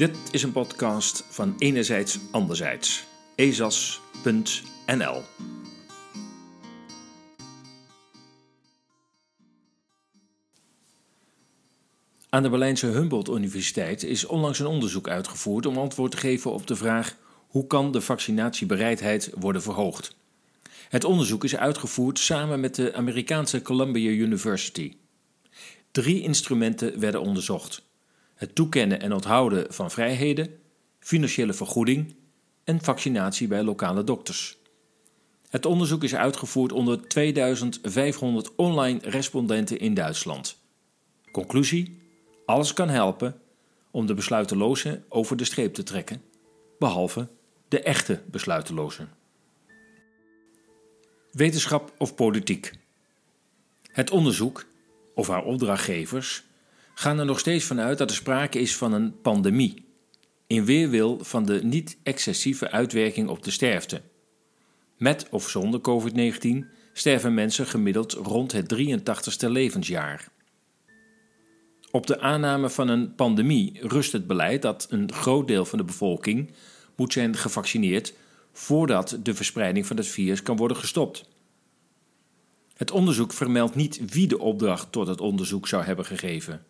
Dit is een podcast van Enerzijds Anderzijds. ezas.nl Aan de Berlijnse Humboldt Universiteit is onlangs een onderzoek uitgevoerd om antwoord te geven op de vraag hoe kan de vaccinatiebereidheid worden verhoogd. Het onderzoek is uitgevoerd samen met de Amerikaanse Columbia University. Drie instrumenten werden onderzocht: het toekennen en onthouden van vrijheden, financiële vergoeding en vaccinatie bij lokale dokters. Het onderzoek is uitgevoerd onder 2500 online respondenten in Duitsland. Conclusie: alles kan helpen om de besluitelozen over de streep te trekken, behalve de echte besluitelozen. Wetenschap of politiek? Het onderzoek, of haar opdrachtgevers, gaan er nog steeds vanuit dat er sprake is van een pandemie, in weerwil van de niet-excessieve uitwerking op de sterfte. Met of zonder COVID-19 sterven mensen gemiddeld rond het 83ste levensjaar. Op de aanname van een pandemie rust het beleid dat een groot deel van de bevolking moet zijn gevaccineerd voordat de verspreiding van het virus kan worden gestopt. Het onderzoek vermeldt niet wie de opdracht tot het onderzoek zou hebben gegeven.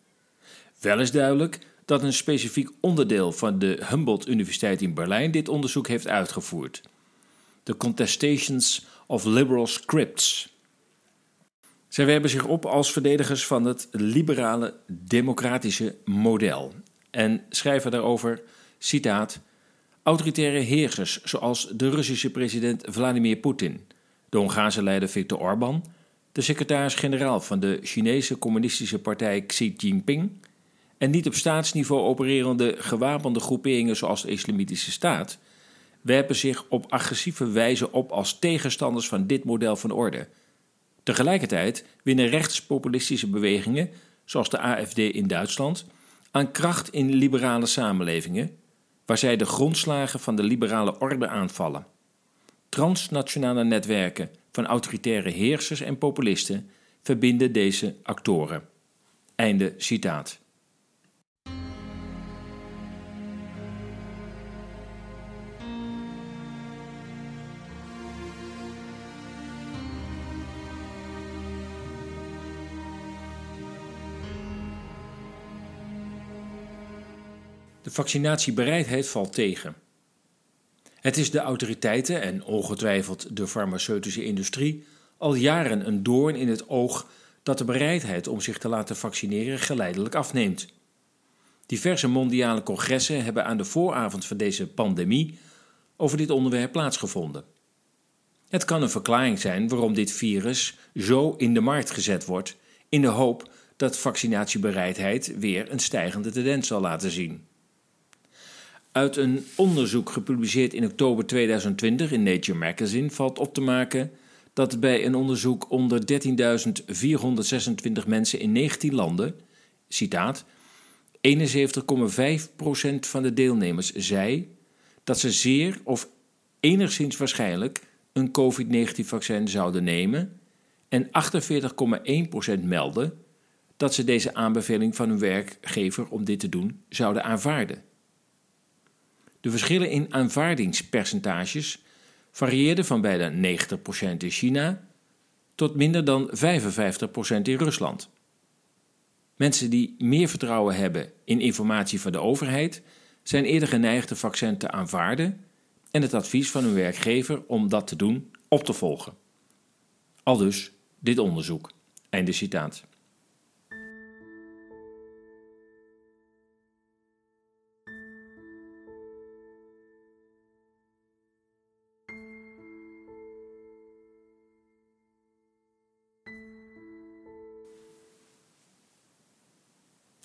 Wel is duidelijk dat een specifiek onderdeel van de Humboldt Universiteit in Berlijn dit onderzoek heeft uitgevoerd. De Contestations of Liberal Scripts. Zij werpen zich op als verdedigers van het liberale democratische model en schrijven daarover, citaat, autoritaire heersers zoals de Russische president Vladimir Poetin, de Hongaarse leider Viktor Orbán, de secretaris-generaal van de Chinese Communistische Partij Xi Jinping en niet op staatsniveau opererende gewapende groeperingen zoals de Islamitische Staat werpen zich op agressieve wijze op als tegenstanders van dit model van orde. Tegelijkertijd winnen rechtspopulistische bewegingen, zoals de AFD in Duitsland, aan kracht in liberale samenlevingen, waar zij de grondslagen van de liberale orde aanvallen. Transnationale netwerken van autoritaire heersers en populisten verbinden deze actoren. Einde citaat. De vaccinatiebereidheid valt tegen. Het is de autoriteiten en ongetwijfeld de farmaceutische industrie al jaren een doorn in het oog dat de bereidheid om zich te laten vaccineren geleidelijk afneemt. Diverse mondiale congressen hebben aan de vooravond van deze pandemie over dit onderwerp plaatsgevonden. Het kan een verklaring zijn waarom dit virus zo in de markt gezet wordt, in de hoop dat vaccinatiebereidheid weer een stijgende tendens zal laten zien. Uit een onderzoek gepubliceerd in oktober 2020 in Nature Magazine valt op te maken dat bij een onderzoek onder 13.426 mensen in 19 landen, citaat, 71,5% van de deelnemers zei dat ze zeer of enigszins waarschijnlijk een COVID-19-vaccin zouden nemen en 48,1% meldde dat ze deze aanbeveling van hun werkgever om dit te doen zouden aanvaarden. De verschillen in aanvaardingspercentages varieerden van bijna 90% in China tot minder dan 55% in Rusland. Mensen die meer vertrouwen hebben in informatie van de overheid zijn eerder geneigd de vaccin te aanvaarden en het advies van hun werkgever om dat te doen op te volgen. Aldus dit onderzoek. Einde citaat.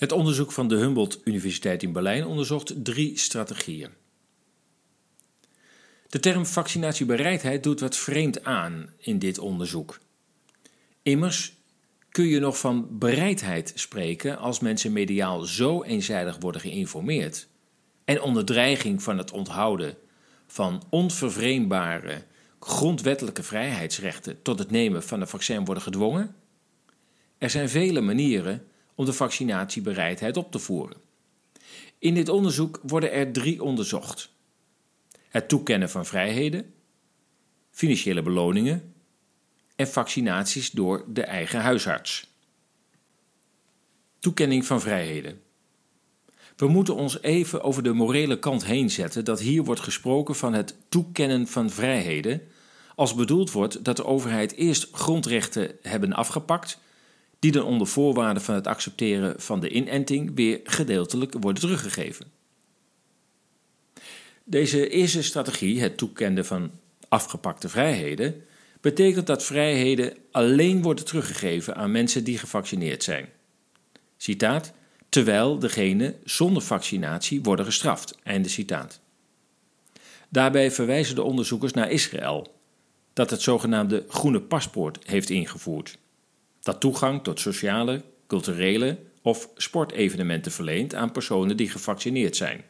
Het onderzoek van de Humboldt Universiteit in Berlijn onderzocht drie strategieën. De term vaccinatiebereidheid doet wat vreemd aan in dit onderzoek. Immers kun je nog van bereidheid spreken als mensen mediaal zo eenzijdig worden geïnformeerd en onder dreiging van het onthouden van onvervreembare grondwettelijke vrijheidsrechten tot het nemen van een vaccin worden gedwongen? Er zijn vele manieren om de vaccinatiebereidheid op te voeren. In dit onderzoek worden er drie onderzocht: het toekennen van vrijheden, financiële beloningen en vaccinaties door de eigen huisarts. Toekenning van vrijheden. We moeten ons even over de morele kant heen zetten dat hier wordt gesproken van het toekennen van vrijheden, als bedoeld wordt dat de overheid eerst grondrechten hebben afgepakt, die dan onder voorwaarde van het accepteren van de inenting weer gedeeltelijk worden teruggegeven. Deze eerste strategie, het toekennen van afgepakte vrijheden, betekent dat vrijheden alleen worden teruggegeven aan mensen die gevaccineerd zijn. Citaat terwijl degenen zonder vaccinatie worden gestraft. Einde citaat. Daarbij verwijzen de onderzoekers naar Israël, dat het zogenaamde groene paspoort heeft ingevoerd, dat toegang tot sociale, culturele of sportevenementen verleent aan personen die gevaccineerd zijn,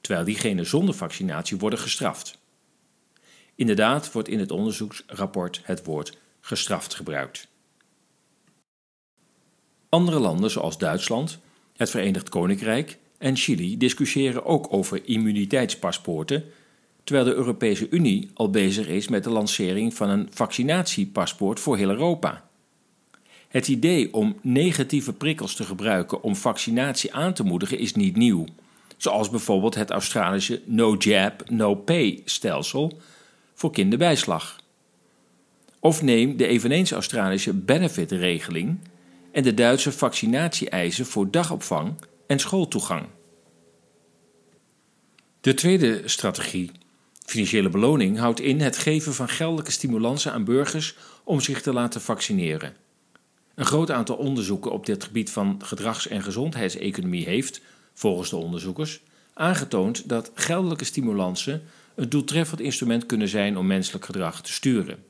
terwijl diegenen zonder vaccinatie worden gestraft. Inderdaad wordt in het onderzoeksrapport het woord gestraft gebruikt. Andere landen zoals Duitsland, het Verenigd Koninkrijk en Chili discussiëren ook over immuniteitspaspoorten, terwijl de Europese Unie al bezig is met de lancering van een vaccinatiepaspoort voor heel Europa. Het idee om negatieve prikkels te gebruiken om vaccinatie aan te moedigen is niet nieuw, zoals bijvoorbeeld het Australische no jab, no pay stelsel voor kinderbijslag. Of neem de eveneens Australische benefit-regeling en de Duitse vaccinatie-eisen voor dagopvang en schooltoegang. De tweede strategie, financiële beloning, houdt in het geven van geldelijke stimulansen aan burgers om zich te laten vaccineren. Een groot aantal onderzoeken op dit gebied van gedrags- en gezondheidseconomie heeft, volgens de onderzoekers, aangetoond dat geldelijke stimulansen een doeltreffend instrument kunnen zijn om menselijk gedrag te sturen.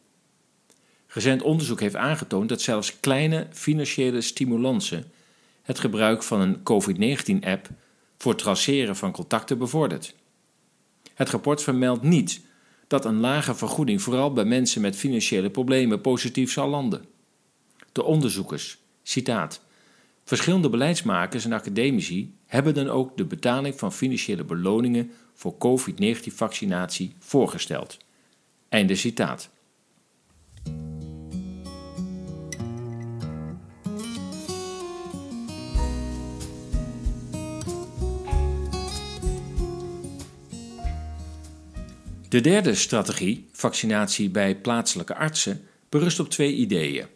Recent onderzoek heeft aangetoond dat zelfs kleine financiële stimulansen het gebruik van een COVID-19-app voor traceren van contacten bevordert. Het rapport vermeldt niet dat een lage vergoeding vooral bij mensen met financiële problemen positief zal landen. De onderzoekers, citaat, verschillende beleidsmakers en academici hebben dan ook de betaling van financiële beloningen voor COVID-19-vaccinatie voorgesteld. Einde citaat. De derde strategie, vaccinatie bij plaatselijke artsen, berust op twee ideeën.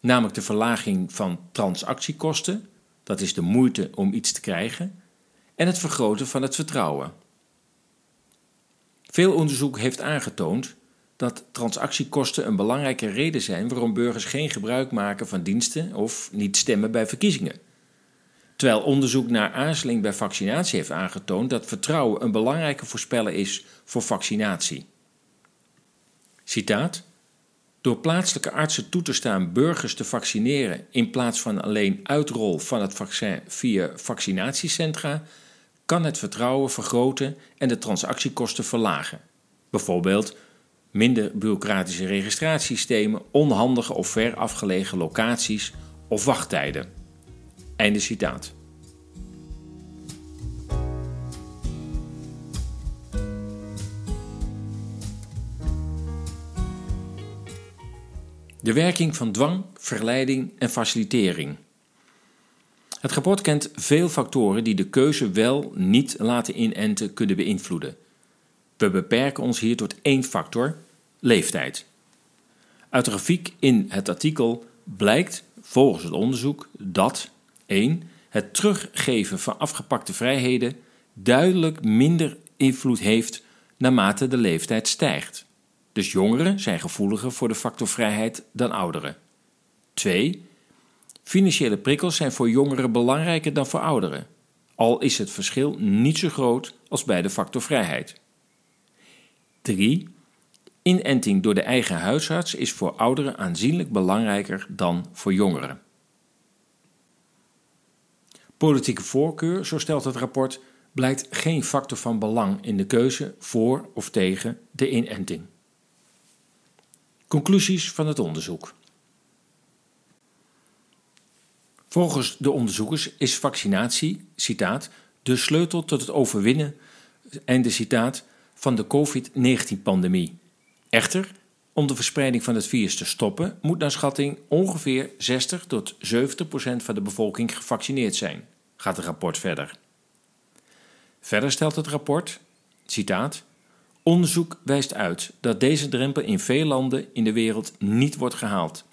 Namelijk de verlaging van transactiekosten, dat is de moeite om iets te krijgen, en het vergroten van het vertrouwen. Veel onderzoek heeft aangetoond dat transactiekosten een belangrijke reden zijn waarom burgers geen gebruik maken van diensten of niet stemmen bij verkiezingen. Terwijl onderzoek naar aarzeling bij vaccinatie heeft aangetoond dat vertrouwen een belangrijke voorspeller is voor vaccinatie. Citaat: Door plaatselijke artsen toe te staan burgers te vaccineren in plaats van alleen uitrol van het vaccin via vaccinatiecentra, kan het vertrouwen vergroten en de transactiekosten verlagen. Bijvoorbeeld minder bureaucratische registratiesystemen, onhandige of ver afgelegen locaties of wachttijden. Einde citaat. De werking van dwang, verleiding en facilitering. Het rapport kent veel factoren die de keuze wel niet laten inenten kunnen beïnvloeden. We beperken ons hier tot één factor: leeftijd. Uit de grafiek in het artikel blijkt volgens het onderzoek dat 1. Het teruggeven van afgepakte vrijheden duidelijk minder invloed heeft naarmate de leeftijd stijgt. Dus jongeren zijn gevoeliger voor de factor vrijheid dan ouderen. 2. Financiële prikkels zijn voor jongeren belangrijker dan voor ouderen, al is het verschil niet zo groot als bij de factor vrijheid. 3. Inenting door de eigen huisarts is voor ouderen aanzienlijk belangrijker dan voor jongeren. Politieke voorkeur, zo stelt het rapport, blijkt geen factor van belang in de keuze voor of tegen de inenting. Conclusies van het onderzoek. Volgens de onderzoekers is vaccinatie, citaat, de sleutel tot het overwinnen, einde citaat, van de COVID-19-pandemie. Echter, om de verspreiding van het virus te stoppen, moet naar schatting ongeveer 60 tot 70 procent van de bevolking gevaccineerd zijn, gaat het rapport verder. Verder stelt het rapport, citaat, onderzoek wijst uit dat deze drempel in veel landen in de wereld niet wordt gehaald.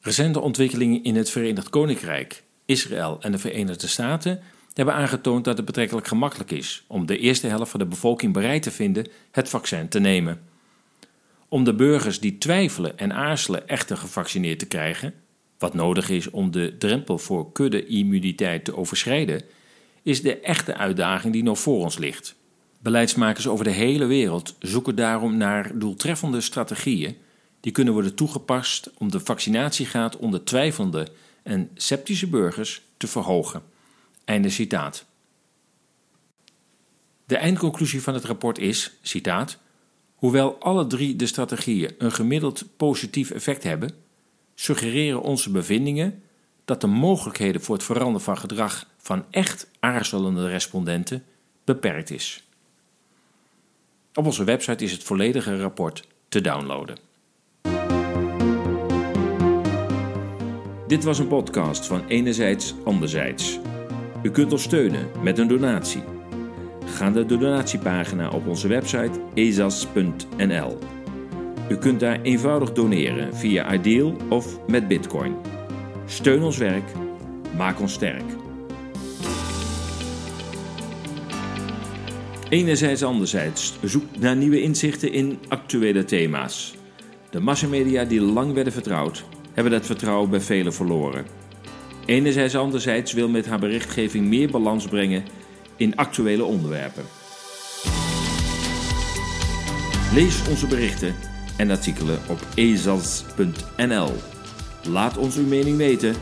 Recente ontwikkelingen in het Verenigd Koninkrijk, Israël en de Verenigde Staten hebben aangetoond dat het betrekkelijk gemakkelijk is om de eerste helft van de bevolking bereid te vinden het vaccin te nemen. Om de burgers die twijfelen en aarzelen echter gevaccineerd te krijgen, wat nodig is om de drempel voor kudde-immuniteit te overschrijden, is de echte uitdaging die nog voor ons ligt. Beleidsmakers over de hele wereld zoeken daarom naar doeltreffende strategieën die kunnen worden toegepast om de vaccinatiegraad onder twijfelende en sceptische burgers te verhogen. Einde citaat. De eindconclusie van het rapport is, citaat, hoewel alle drie de strategieën een gemiddeld positief effect hebben, suggereren onze bevindingen dat de mogelijkheden voor het veranderen van gedrag van echt aarzelende respondenten beperkt is. Op onze website is het volledige rapport te downloaden. Dit was een podcast van Enerzijds Anderzijds. U kunt ons steunen met een donatie. Ga naar de donatiepagina op onze website ezas.nl. U kunt daar eenvoudig doneren via Ideal of met Bitcoin. Steun ons werk, maak ons sterk. Enerzijds anderzijds zoek naar nieuwe inzichten in actuele thema's. De massamedia die lang werden vertrouwd, hebben dat vertrouwen bij velen verloren. Enerzijds anderzijds wil met haar berichtgeving meer balans brengen in actuele onderwerpen. Lees onze berichten en artikelen op ezas.nl. Laat ons uw mening weten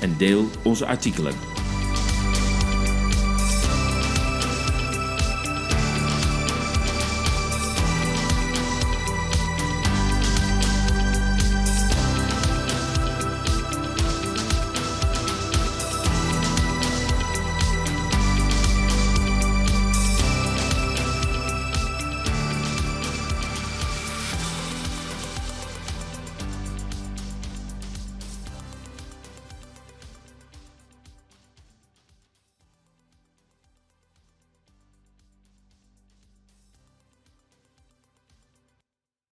en deel onze artikelen.